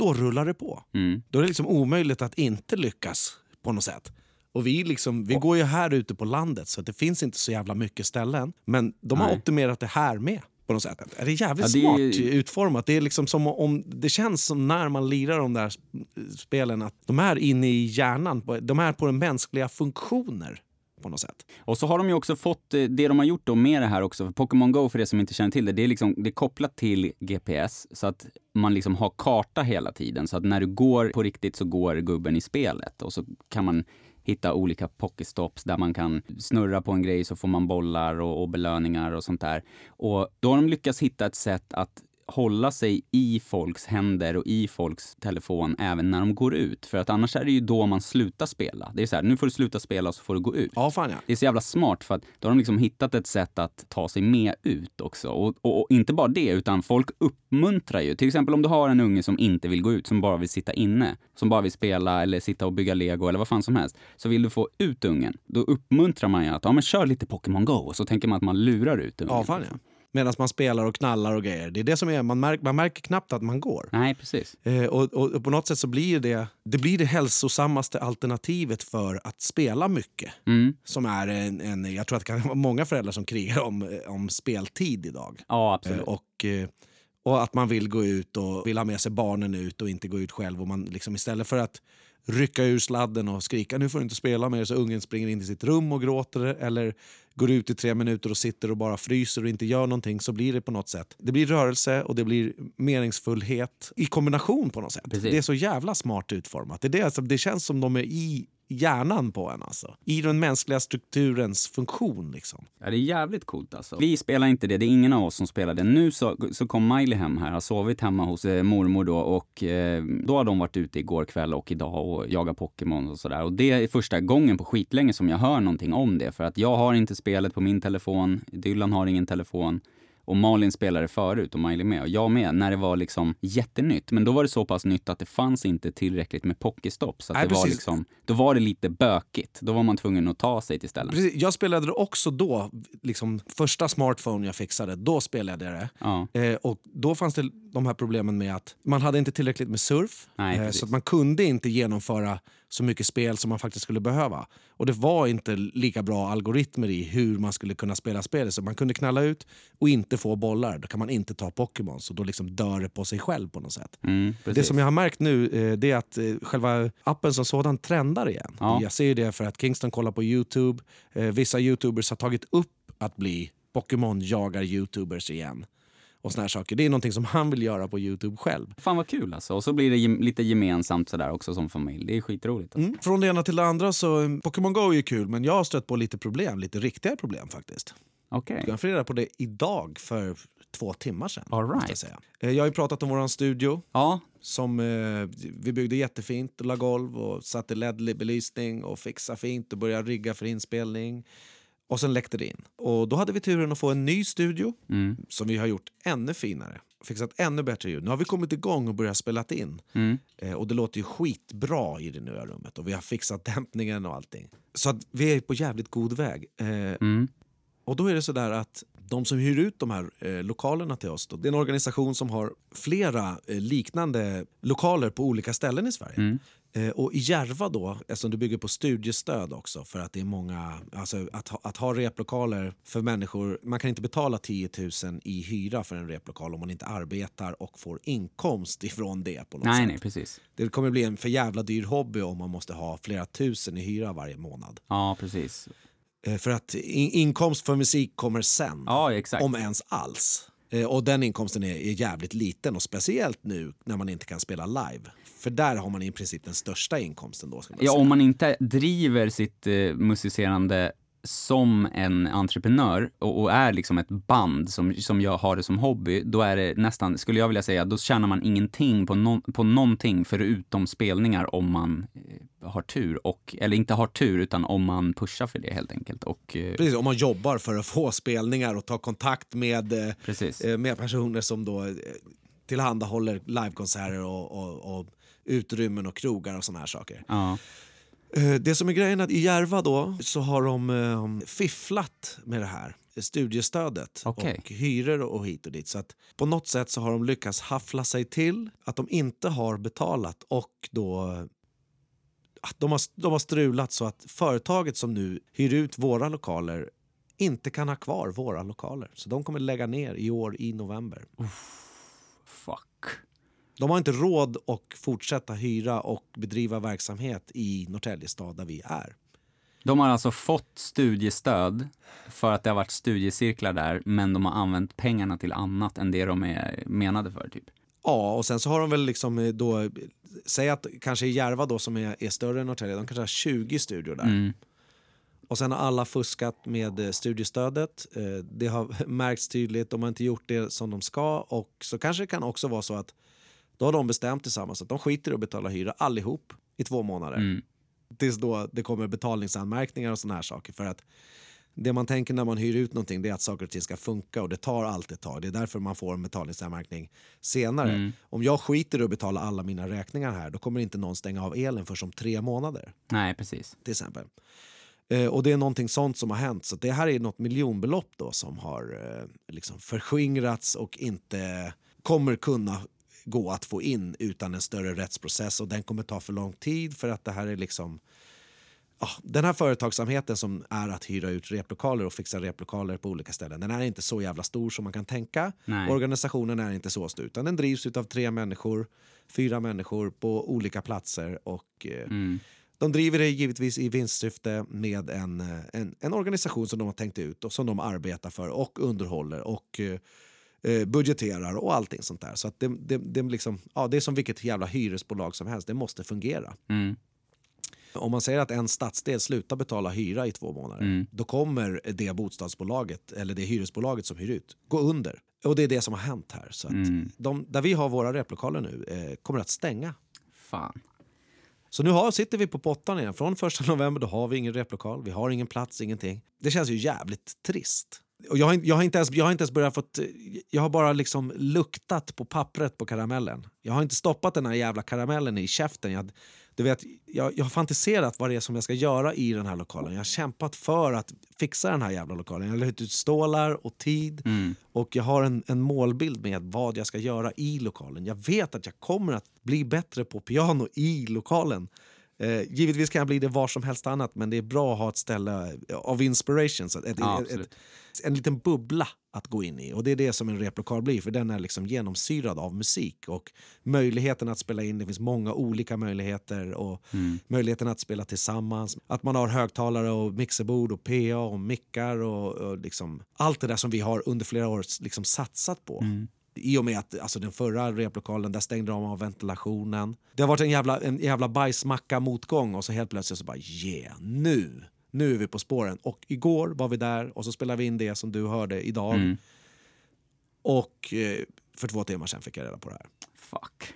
då rullar det på. Mm. Då är det liksom omöjligt att inte lyckas på något sätt. Och vi, liksom, vi går ju här ute på landet så det finns inte så jävla mycket ställen. Men de har Nej. optimerat det här med. På något sätt. Det är jävligt Ja, det smart utformat. Det, är liksom som om, det känns som när man lirar de där sp- spelen att de är inne i hjärnan. De är på den mänskliga funktioner på något sätt. Och så har de ju också fått, eh, det de har gjort då med det här också, för Pokémon Go för er som inte känner till det, det är, liksom, det är kopplat till GPS så att man liksom har karta hela tiden. Så att när du går på riktigt så går gubben i spelet och så kan man hitta olika pokestops där man kan snurra på en grej så får man bollar och, och belöningar och sånt där. Och då har de lyckats hitta ett sätt att hålla sig i folks händer och i folks telefon även när de går ut. För att annars är det ju då man slutar spela. Det är så här, nu får du sluta spela och så får du gå ut. Ja, fan ja. Det är så jävla smart för att då har de liksom hittat ett sätt att ta sig med ut också. Och, och, och inte bara det, utan folk uppmuntrar ju. Till exempel om du har en unge som inte vill gå ut, som bara vill sitta inne, som bara vill spela eller sitta och bygga lego eller vad fan som helst. Så vill du få ut ungen, då uppmuntrar man ju att ja, men kör lite Pokémon Go. Och så tänker man att man lurar ut ungen. Ja, fan ja. Medan man spelar och knallar och grejer. Det är det som är, man, märker, man märker knappt att man går. Nej, precis. Eh, och, och, och på något sätt så blir det det, blir det hälsosammaste alternativet för att spela mycket. Mm. Som är en, en, jag tror att det kan vara många föräldrar som krigar om, eh, om speltid idag. Ja, Eh, absolut. och, eh, och att man vill gå ut och vill ha med sig barnen ut och inte gå ut själv. Och man liksom istället för att rycka ur sladden och skrika nu får du inte spela mer så ungen springer in i sitt rum och gråter eller går ut i tre minuter och sitter och bara fryser och inte gör någonting så blir det på något sätt. Det blir rörelse och det blir meningsfullhet i kombination på något sätt. Precis. Det är så jävla smart utformat. Det, är det, alltså, det känns som de är i hjärnan på en alltså. I den mänskliga strukturens funktion liksom. Ja, det är jävligt coolt alltså. Vi spelar inte det, det är ingen av oss som spelar det. Nu så, så kom Miley hem här, har sovit hemma hos eh, mormor då och eh, då har de varit ute igår kväll och idag och jagat Pokémon och sådär. Och det är första gången på skitlänge som jag hör någonting om det. För att jag har inte spelet på min telefon, Dylan har ingen telefon. Och Malin spelade förut och Miley med och jag med när det var liksom jättenytt. Men då var det så pass nytt att det fanns inte tillräckligt med Pokéstopp. Så att Nej, det var precis. liksom, då var det lite bökigt. Då var man tvungen att ta sig till ställen. Precis, jag spelade det också då, liksom första smartphone jag fixade, då spelade jag det. Ja. Eh, och då fanns det de här problemen med att man hade inte tillräckligt med surf. Nej, eh, så att man kunde inte genomföra så mycket spel som man faktiskt skulle behöva. Och det var inte lika bra algoritmer i hur man skulle kunna spela spelet. Så man kunde knalla ut och inte få bollar. Då kan man inte ta Pokémon. Så då liksom dör det på sig själv på något sätt. Mm, Det som jag har märkt nu eh, det är att eh, själva appen som sådan trendar igen. Ja. Jag ser ju det för att Kingston kollar på Youtube. Vissa Youtubers har tagit upp att bli Pokémon-jagar-Youtubers igen. Och såna här saker. Det är någonting som han vill göra på Youtube själv. Fan vad kul alltså. Och så blir det gem- lite gemensamt sådär också som familj. Det är skitroligt. Alltså. Mm. Från det ena till det andra så, eh, Pokémon Go är ju kul men jag har stött på lite problem, lite riktiga problem faktiskt. Okej. Jag fick reda på det idag för två timmar sedan. All right. jag, säga. Eh, jag har ju pratat om våran studio Ja, som eh, vi byggde jättefint och la golv och satte LED-belysning och fixade fint och började rigga för inspelning. Och sen läckte det in. Och då hade vi turen att få en ny studio mm. som vi har gjort ännu finare. Fixat ännu bättre ljud. Nu har vi kommit igång och börjat spela in. Mm. Eh, och det låter ju skitbra i det nya rummet. Och vi har fixat *laughs* dämpningen och allting. Så att vi är på jävligt god väg. Eh, Mm. och då är det så där att de som hyr ut de här eh, lokalerna till oss, då, det är en organisation som har flera eh, liknande lokaler på olika ställen i Sverige. Mm. Eh, och i Järva då, eftersom det bygger på studiestöd också för att det är många, alltså att, ha, att ha replokaler för människor, man kan inte betala 10 000 i hyra för en replokal om man inte arbetar och får inkomst *laughs* ifrån det på något Nej, sätt. nej, precis. Det kommer bli en för jävla dyr hobby om man måste ha flera tusen i hyra varje månad. Ja, precis. Eh, För att in, inkomst för musik kommer sen. Ja. Om ens alls. Eh, Och den inkomsten är, är jävligt liten och speciellt nu när man inte kan spela live. För där har man i princip den största inkomsten då. Ska man Ja, om man inte driver sitt eh, musicerande som en entreprenör och, och är liksom ett band som, som jag har det som hobby, då är det nästan, skulle jag vilja säga, då tjänar man ingenting på, no, på någonting förutom spelningar om man eh, har tur. Och, eller inte har tur, utan om man pushar för det helt enkelt. Och, eh, Precis, om man jobbar för att få spelningar och ta kontakt med, eh, Precis. med personer som då tillhandahåller livekonserter och, och, och utrymmen och krogar och såna här saker. ja. Eh, Det som är grejen är att i Järva då så har de eh, fifflat med det här studiestödet Okej. och hyror och hit och dit. Så att på något sätt så har de lyckats haffla sig till att de inte har betalat och då de har, de har strulat så att företaget som nu hyr ut våra lokaler inte kan ha kvar våra lokaler. Så de kommer lägga ner i år i november. Fuck. De har inte råd att fortsätta hyra och bedriva verksamhet i Norrtälje stad där vi är. De har alltså fått studiestöd för att det har varit studiecirklar där, men de har använt pengarna till annat än det de är menade för, typ. Ja, och sen så har de väl liksom eh, då, säg att kanske Järva då som är, är större än Norrtälje, de kanske har 20 studior där. Mm. Och sen har alla fuskat med eh, studiestödet. Eh, Det har *laughs* märkts tydligt, de har inte gjort det som de ska. Och så kanske det kan också vara så att då har de bestämt tillsammans att de skiter i att betala hyra allihop i två månader. Mm. Tills då det kommer betalningsanmärkningar och såna här saker. För att det man tänker när man hyr ut någonting är att saker och ting ska funka och det tar alltid ett tag. Det är därför man får en betalningsanmärkning senare. Mm. Om jag skiter i att betala alla mina räkningar här då kommer inte någon stänga av elen för som tre månader Nej, precis. till exempel. Eh, och det är någonting sånt som har hänt. Så det här är något miljonbelopp då som har eh, liksom förskingrats och inte kommer kunna gå att få in utan en större rättsprocess och den kommer ta för lång tid för att det här är liksom ja, den här företagsamheten som är att hyra ut replokaler och fixa replokaler på olika ställen, den är inte så jävla stor som man kan tänka. Nej. Organisationen är inte så stor, utan den drivs av tre människor, fyra människor på olika platser och eh, Mm. de driver det givetvis i vinstsyfte med en, eh, en, en organisation som de har tänkt ut och som de arbetar för och underhåller och eh, budgeterar och allting sånt där. Så att det, det, det, liksom, ja, det är som vilket jävla hyresbolag som helst, det måste fungera. Mm. Om man säger att en stadsdel slutar betala hyra i två månader, Mm. då kommer det bostadsbolaget eller det hyresbolaget som hyr ut gå under. Och det är det som har hänt här. Så Mm. de, där vi har våra replokaler nu eh, kommer att stänga. Fan. Så nu har, sitter vi på pottan igen. Från första november då har vi ingen replokal, vi har ingen plats, ingenting. Det känns ju jävligt trist. Och jag, har, jag, har inte ens, jag har inte ens börjat fått... Jag har bara liksom luktat på pappret på karamellen. Jag har inte stoppat den här jävla karamellen i käften. Jag, du vet, jag, jag har fantiserat vad det är som jag ska göra i den här lokalen. Jag har kämpat för att fixa den här jävla lokalen. Jag har lagt ut stålar och tid. Mm. Och jag har en, en målbild med vad jag ska göra i lokalen. Jag vet att jag kommer att bli bättre på piano i lokalen. Eh, givetvis kan jag bli det var som helst annat men det är bra att ha ett ställe av inspiration. Så ett, Ja, ett, ett, en liten bubbla att gå in i. Och Det är det som en replokal blir, för den är liksom genomsyrad av musik. Och möjligheten att spela in, det finns många olika möjligheter. Och Mm. Möjligheten att spela tillsammans, att man har högtalare och mixerbord och PA och mickar och, och liksom, allt det där som vi har under flera år liksom satsat på. Mm. I och med att alltså, den förra replokalen där stängde de av ventilationen. Det har varit en jävla, en jävla bajsmacka motgång och så helt plötsligt så bara yeah, nu! Nu är vi på spåren. Och igår var vi där och så spelade vi in det som du hörde idag. Mm. Och eh, för två timmar sedan fick jag reda på det här. Fuck.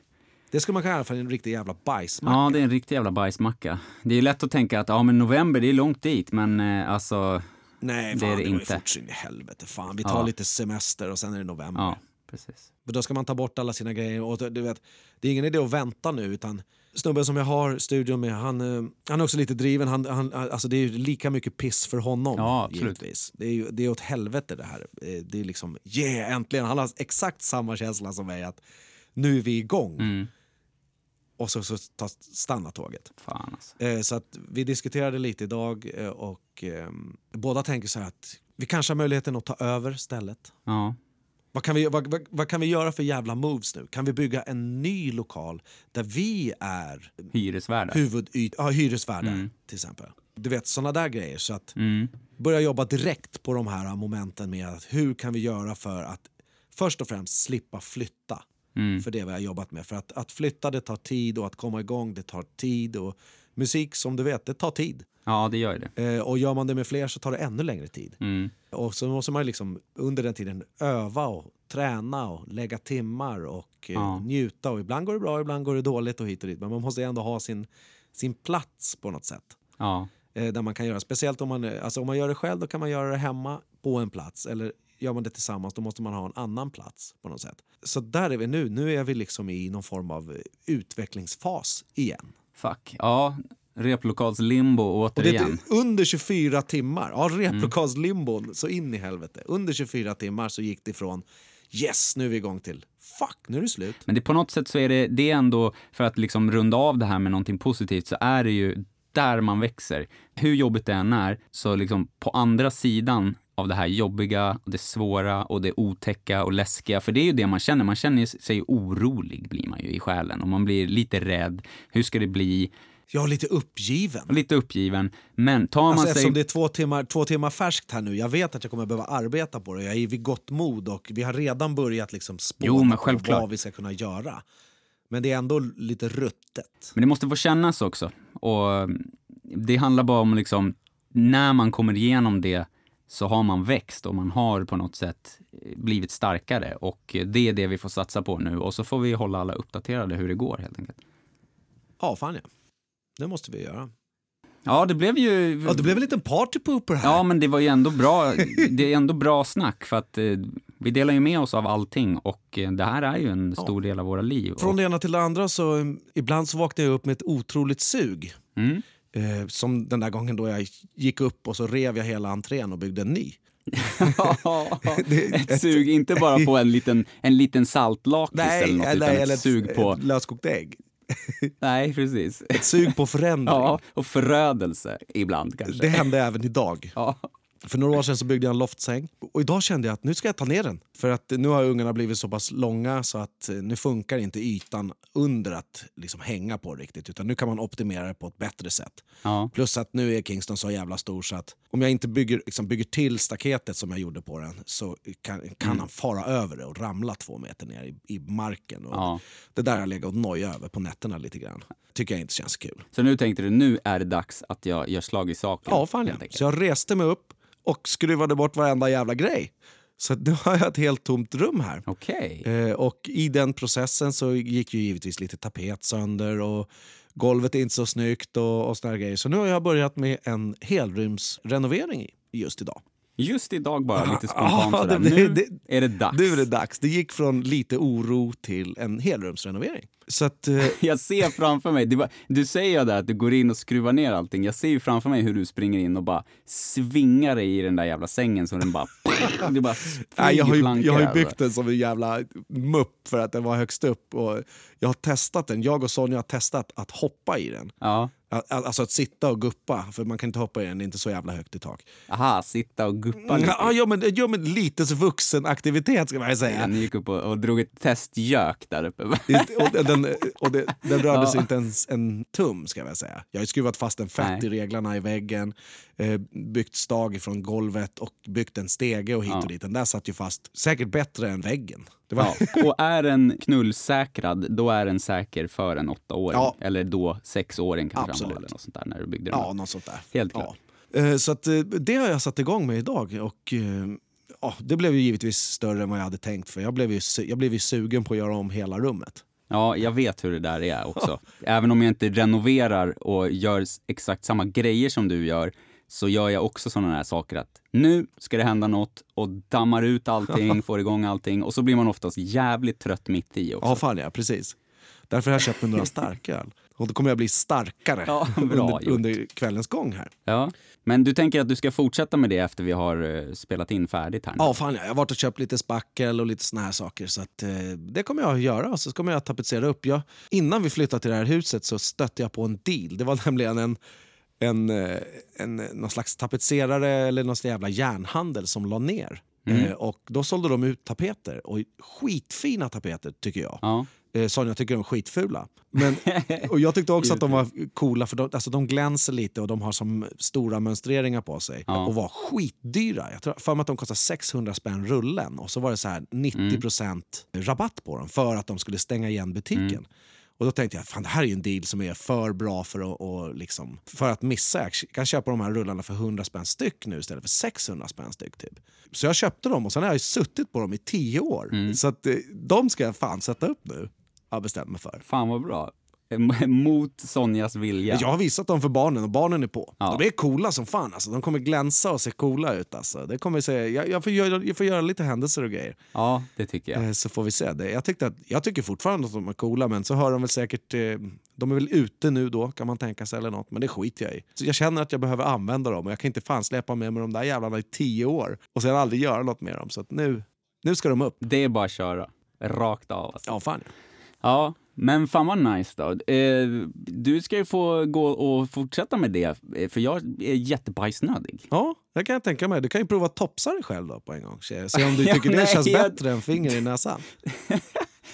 Det skulle man kalla för en riktig jävla bajsmacka. Ja, det är en riktig jävla bajsmacka. Det är lätt att tänka att ja, men november, det är långt dit, men eh, alltså, Nej, det fan, är det, det var ju inte. fort in i helvete. Fan, vi tar Ja. lite semester och sen är det november. ja, precis. Men då ska man ta bort alla sina grejer. Och du vet, det är ingen idé att vänta nu. Utan snubben som jag har studion med, han, eh, han är också lite driven. Han, han, alltså det är lika mycket piss för honom. Ja, givetvis. Det är, ju, det är åt helvete det här. Eh, Det är liksom, yeah, äntligen. Han har exakt samma känsla som mig. att Nu är vi igång. Mm. Och så, så tar, stannar tåget. Fan alltså. Eh, Så att vi diskuterade lite idag och eh, båda tänker så här att vi kanske har möjligheten att ta över stället. Ja. Vad kan, vi, vad, vad, vad kan vi göra för jävla moves nu? Kan vi bygga en ny lokal där vi är Hyresvärdar. huvudyt, ja, hyresvärdar Mm. till exempel? Du vet, såna där grejer. Så att Mm. börja jobba direkt på de här momenten med att hur kan vi göra för att först och främst slippa flytta. Mm. För det vi har jobbat med. För att, att flytta det tar tid och att komma igång det tar tid. Och musik som du vet, det tar tid. Ja, det gör det. Eh, och gör man det med fler så tar det ännu längre tid. Mm. Och så måste man liksom under den tiden öva och träna och lägga timmar och eh, Ja. njuta. Och ibland går det bra, ibland går det dåligt och hit och dit. Men man måste ändå ha sin, sin plats på något sätt. Ja. Eh, där man kan göra, speciellt om man, alltså om man gör det själv då kan man göra det hemma på en plats. Eller gör man det tillsammans då måste man ha en annan plats på något sätt. Så där är vi nu. Nu är vi liksom i någon form av utvecklingsfas igen. Fuck. Ja, replokalslimbo Och det återigen. är under 24 timmar. Ja, replokalslimbon, så in i helvete. Under 24 timmar så gick det ifrån yes, nu är vi igång till fuck, nu är det slut. Men det, på något sätt så är det, det är ändå, för att liksom runda av det här med någonting positivt, så är det ju där man växer. Hur jobbigt det än är, så liksom på andra sidan av det här jobbiga, och det svåra och det otäcka och läskiga, för det är ju det man känner. Man känner sig orolig, blir man ju i själen. Och man blir lite rädd. Hur ska det bli? Jag är lite uppgiven. Lite uppgiven. Men tar man Alltså, sig... eftersom det är två timmar, två timmar färskt här nu, jag vet att jag kommer behöva arbeta på det. Jag är vid gott mod och vi har redan börjat liksom spåna Jo, på vad vi ska kunna göra. Men det är ändå lite ruttet. Men det måste få kännas också. Och mm, det handlar bara om liksom, när man kommer igenom det så har man växt och man har på något sätt eh, blivit starkare. Och eh, det är det vi får satsa på nu. Och så får vi hålla alla uppdaterade hur det går helt enkelt. Ja, fan ja. Det måste vi göra. Ja, det blev ju... Ja, det blev en liten partypooper här. Ja, men det var ju ändå bra. Det är ändå bra snack för att eh, vi delar ju med oss av allting och eh, det här är ju en stor del av våra liv. Från Och, det ena till det andra så um, ibland så vaknar jag upp med ett otroligt sug. mm. Eh, som den där gången då jag gick upp och så rev jag hela entrén och byggde en ny. *laughs* Ett sug, inte bara på en liten, en liten saltlakris eller något, utan ett sug på... löskokt ägg. *laughs* Nej, precis. Ett sug på förändring. Ja, och förödelse ibland kanske. Det hände även idag. Ja. För några år sedan så byggde jag en loftsäng. Och idag kände jag att nu ska jag ta ner den. För att nu har ungarna blivit så pass långa så att eh, nu funkar inte ytan under att liksom hänga på riktigt. Utan nu kan man optimera det på ett bättre sätt. Ja. Plus att nu är Kingston så jävla stor så att om jag inte bygger, liksom bygger till staketet som jag gjorde på den så kan, kan Mm. han fara över det och ramla två meter ner i, i marken. Och Ja. Det där har jag legat och nojat över på nätterna lite grann. Tycker jag inte känns kul. Så nu tänkte du, nu är det dags att jag gör slag i saken. Ja, fan ja. Så jag reste mig upp och skruvade bort varenda jävla grej. Så nu *laughs* har jag ett helt tomt rum här. Okej. Eh, och i den processen så gick ju givetvis lite tapet sönder och golvet är inte så snyggt och, och grejer. Så nu har jag börjat med en helrumsrenovering just idag. Just idag bara, lite spontant Ja, sådär. det- Nu det- är det dags. Nu är det dags. Det gick från lite oro till en helrumsrenovering. Så att, eh, *laughs* Jag ser framför mig, var, du säger ju där att du går in och skruvar ner allting. Jag ser ju framför mig hur du springer in och bara svingar dig i den där jävla sängen så den bara... *laughs* Det bara Nej, jag, har ju, jag har ju alltså. byggt den som en jävla mupp för att den var högst upp. Och jag har testat den. Jag och Sonja har testat att hoppa i den. Ja. Al- Alltså att sitta och guppa, för man kan inte hoppa i den, det är inte så jävla högt i tak. Aha, sitta och guppa lite. Ja, ja, men, ja, men lite så vuxen aktivitet ska man säga. Ni gick upp och, och drog ett testgök där uppe. Och den, och det, den rörde Ja. sig inte ens en tum ska jag säga. Jag har skruvat fast en fett Nej. i reglarna i väggen, eh, byggt stag från golvet och byggt en stege och hit Ja. och dit. Den där satt ju fast säkert bättre än väggen. Var, Ja. Och är den knullsäkrad, då är den säker för en åttaåring. Ja. Eller då sexåring kanske han Absolut. var, eller något sånt där, när du byggde den. ja, något sånt där. Helt klart. Ja. Eh, Så att, eh, det har jag satt igång med idag. Och, eh, ja, det blev ju givetvis större än vad jag hade tänkt. För Jag blev ju, jag blev ju sugen på att göra om hela rummet. Ja, jag vet hur det där är också. *laughs* Även om jag inte renoverar och gör exakt samma grejer som du gör, så gör jag också sådana här saker att nu ska det hända något och dammar ut allting, *laughs* får igång allting och så blir man oftast jävligt trött mitt i också. Ja, fan ja, precis. Därför har jag köpt mig några starköl. Och då kommer jag bli starkare Ja, *laughs* under, under kvällens gång här. Ja. Men du tänker att du ska fortsätta med det efter vi har eh, spelat in färdigt här nu? Ja, fan ja. Jag har varit och köpt lite spackel och lite såna här saker. Så att, eh, det kommer jag att göra. Och så kommer jag att tapetsera upp. Jag, innan vi flyttade till det här huset så stötte jag på en deal. Det var *laughs* nämligen en, en, eh, en, någon slags tapetserare eller någon jävla järnhandel som la ner. Mm. Eh, och då sålde de ut tapeter. Och skitfina tapeter tycker jag. Ja. Eh, Sonja tycker de är skitfula. Men, *laughs* och jag tyckte också att de var coola för de, alltså de glänser lite och de har som stora mönstreringar på sig. Ja. Och var skitdyra. Jag tror för mig att de kostade 600 spänn rullen och så var det så här 90% rabatt på dem för att de skulle stänga igen butiken. Och då tänkte jag fan det här är en deal som är för bra för att, och liksom, för att missa. Jag kan köpa de här rullarna för 100 spänn styck nu istället för 600 spänn styck. Typ. Så jag köpte dem och sen har jag suttit på dem i tio år. Så att, eh, de ska jag fan sätta upp nu. Har jag bestämt mig för. Fan vad bra. *laughs* Mot Sonjas vilja. Jag har visat dem för barnen och barnen är på. Ja. De är coola som fan. Alltså. De kommer glänsa och se coola ut. Alltså. Det kommer se, jag, jag, får göra, jag får göra lite händelser och grejer. Ja, det tycker jag. Eh, Så får vi se. Det. Jag, tyckte att, jag tycker fortfarande att de är coola men så har de väl säkert... Eh, de är väl ute nu då kan man tänka sig eller något. Men det skiter jag i. Så jag känner att jag behöver använda dem och jag kan inte fan släppa med mig de där jävlarna i tio år och sen aldrig göra något med dem. Så nu, nu ska de upp. Det är bara att köra. Rakt av alltså. Ja, fan. Ja, men fan vad nice då. Eh, du ska ju få gå och fortsätta med det, eh, för jag är jättebajsnödig. Ja, det kan jag tänka mig. Du kan ju prova att topsa dig själv då på en gång. Se om du *laughs* Ja, tycker det nej, känns jag- bättre än finger i näsan. *laughs*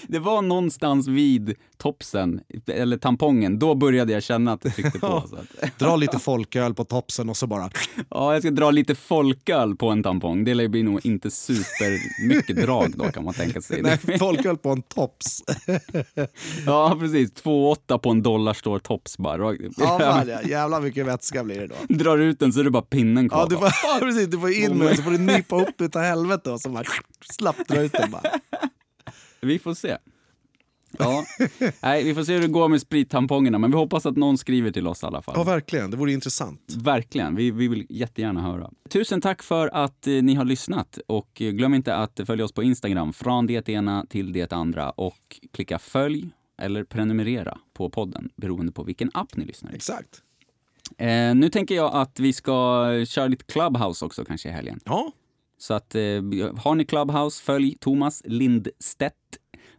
Det var någonstans vid topsen, eller tampongen, då började jag känna att det tryckte på. Så att, *laughs* Dra lite folköl på topsen och så bara... ja, jag ska dra lite folköl på en tampong. Det lär ju bli nog inte supermycket drag då kan man tänka sig. *laughs* Nej, folköl på en tops. *laughs* Ja, precis. 2,8 på en dollarstore tops bara. Ja. Jävlar mycket vätska blir det då. Drar ut den så är det bara pinnen kvar. Ja, du får, precis, du får in den så får du nypa upp utav helvete och så bara slappt dra ut den bara. Vi får se. Ja, nej, vi får se hur det går med sprittampongerna, men vi hoppas att någon skriver till oss i alla fall. Ja, verkligen. Det vore intressant. Verkligen, vi, vi vill jättegärna höra. Tusen tack för att eh, ni har lyssnat och eh, glöm inte att följa oss på Instagram, från det ena till det andra och klicka följ eller prenumerera på podden beroende på vilken app ni lyssnar i. Exakt. Eh, nu tänker jag att vi ska köra lite Clubhouse också kanske i helgen. Ja, Så att eh, har ni Clubhouse, följ Thomas Lindstedt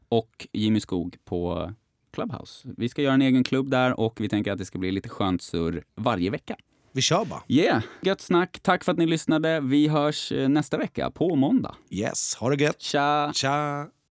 och Jimmy Skog på Clubhouse. Vi ska göra en egen klubb där och vi tänker att det ska bli lite skönt surr varje vecka. vi kör bara. Yeah! Gött snack. Tack för att ni lyssnade. Vi hörs eh, nästa vecka på måndag. Yes, ha det gött. Tja! Tja!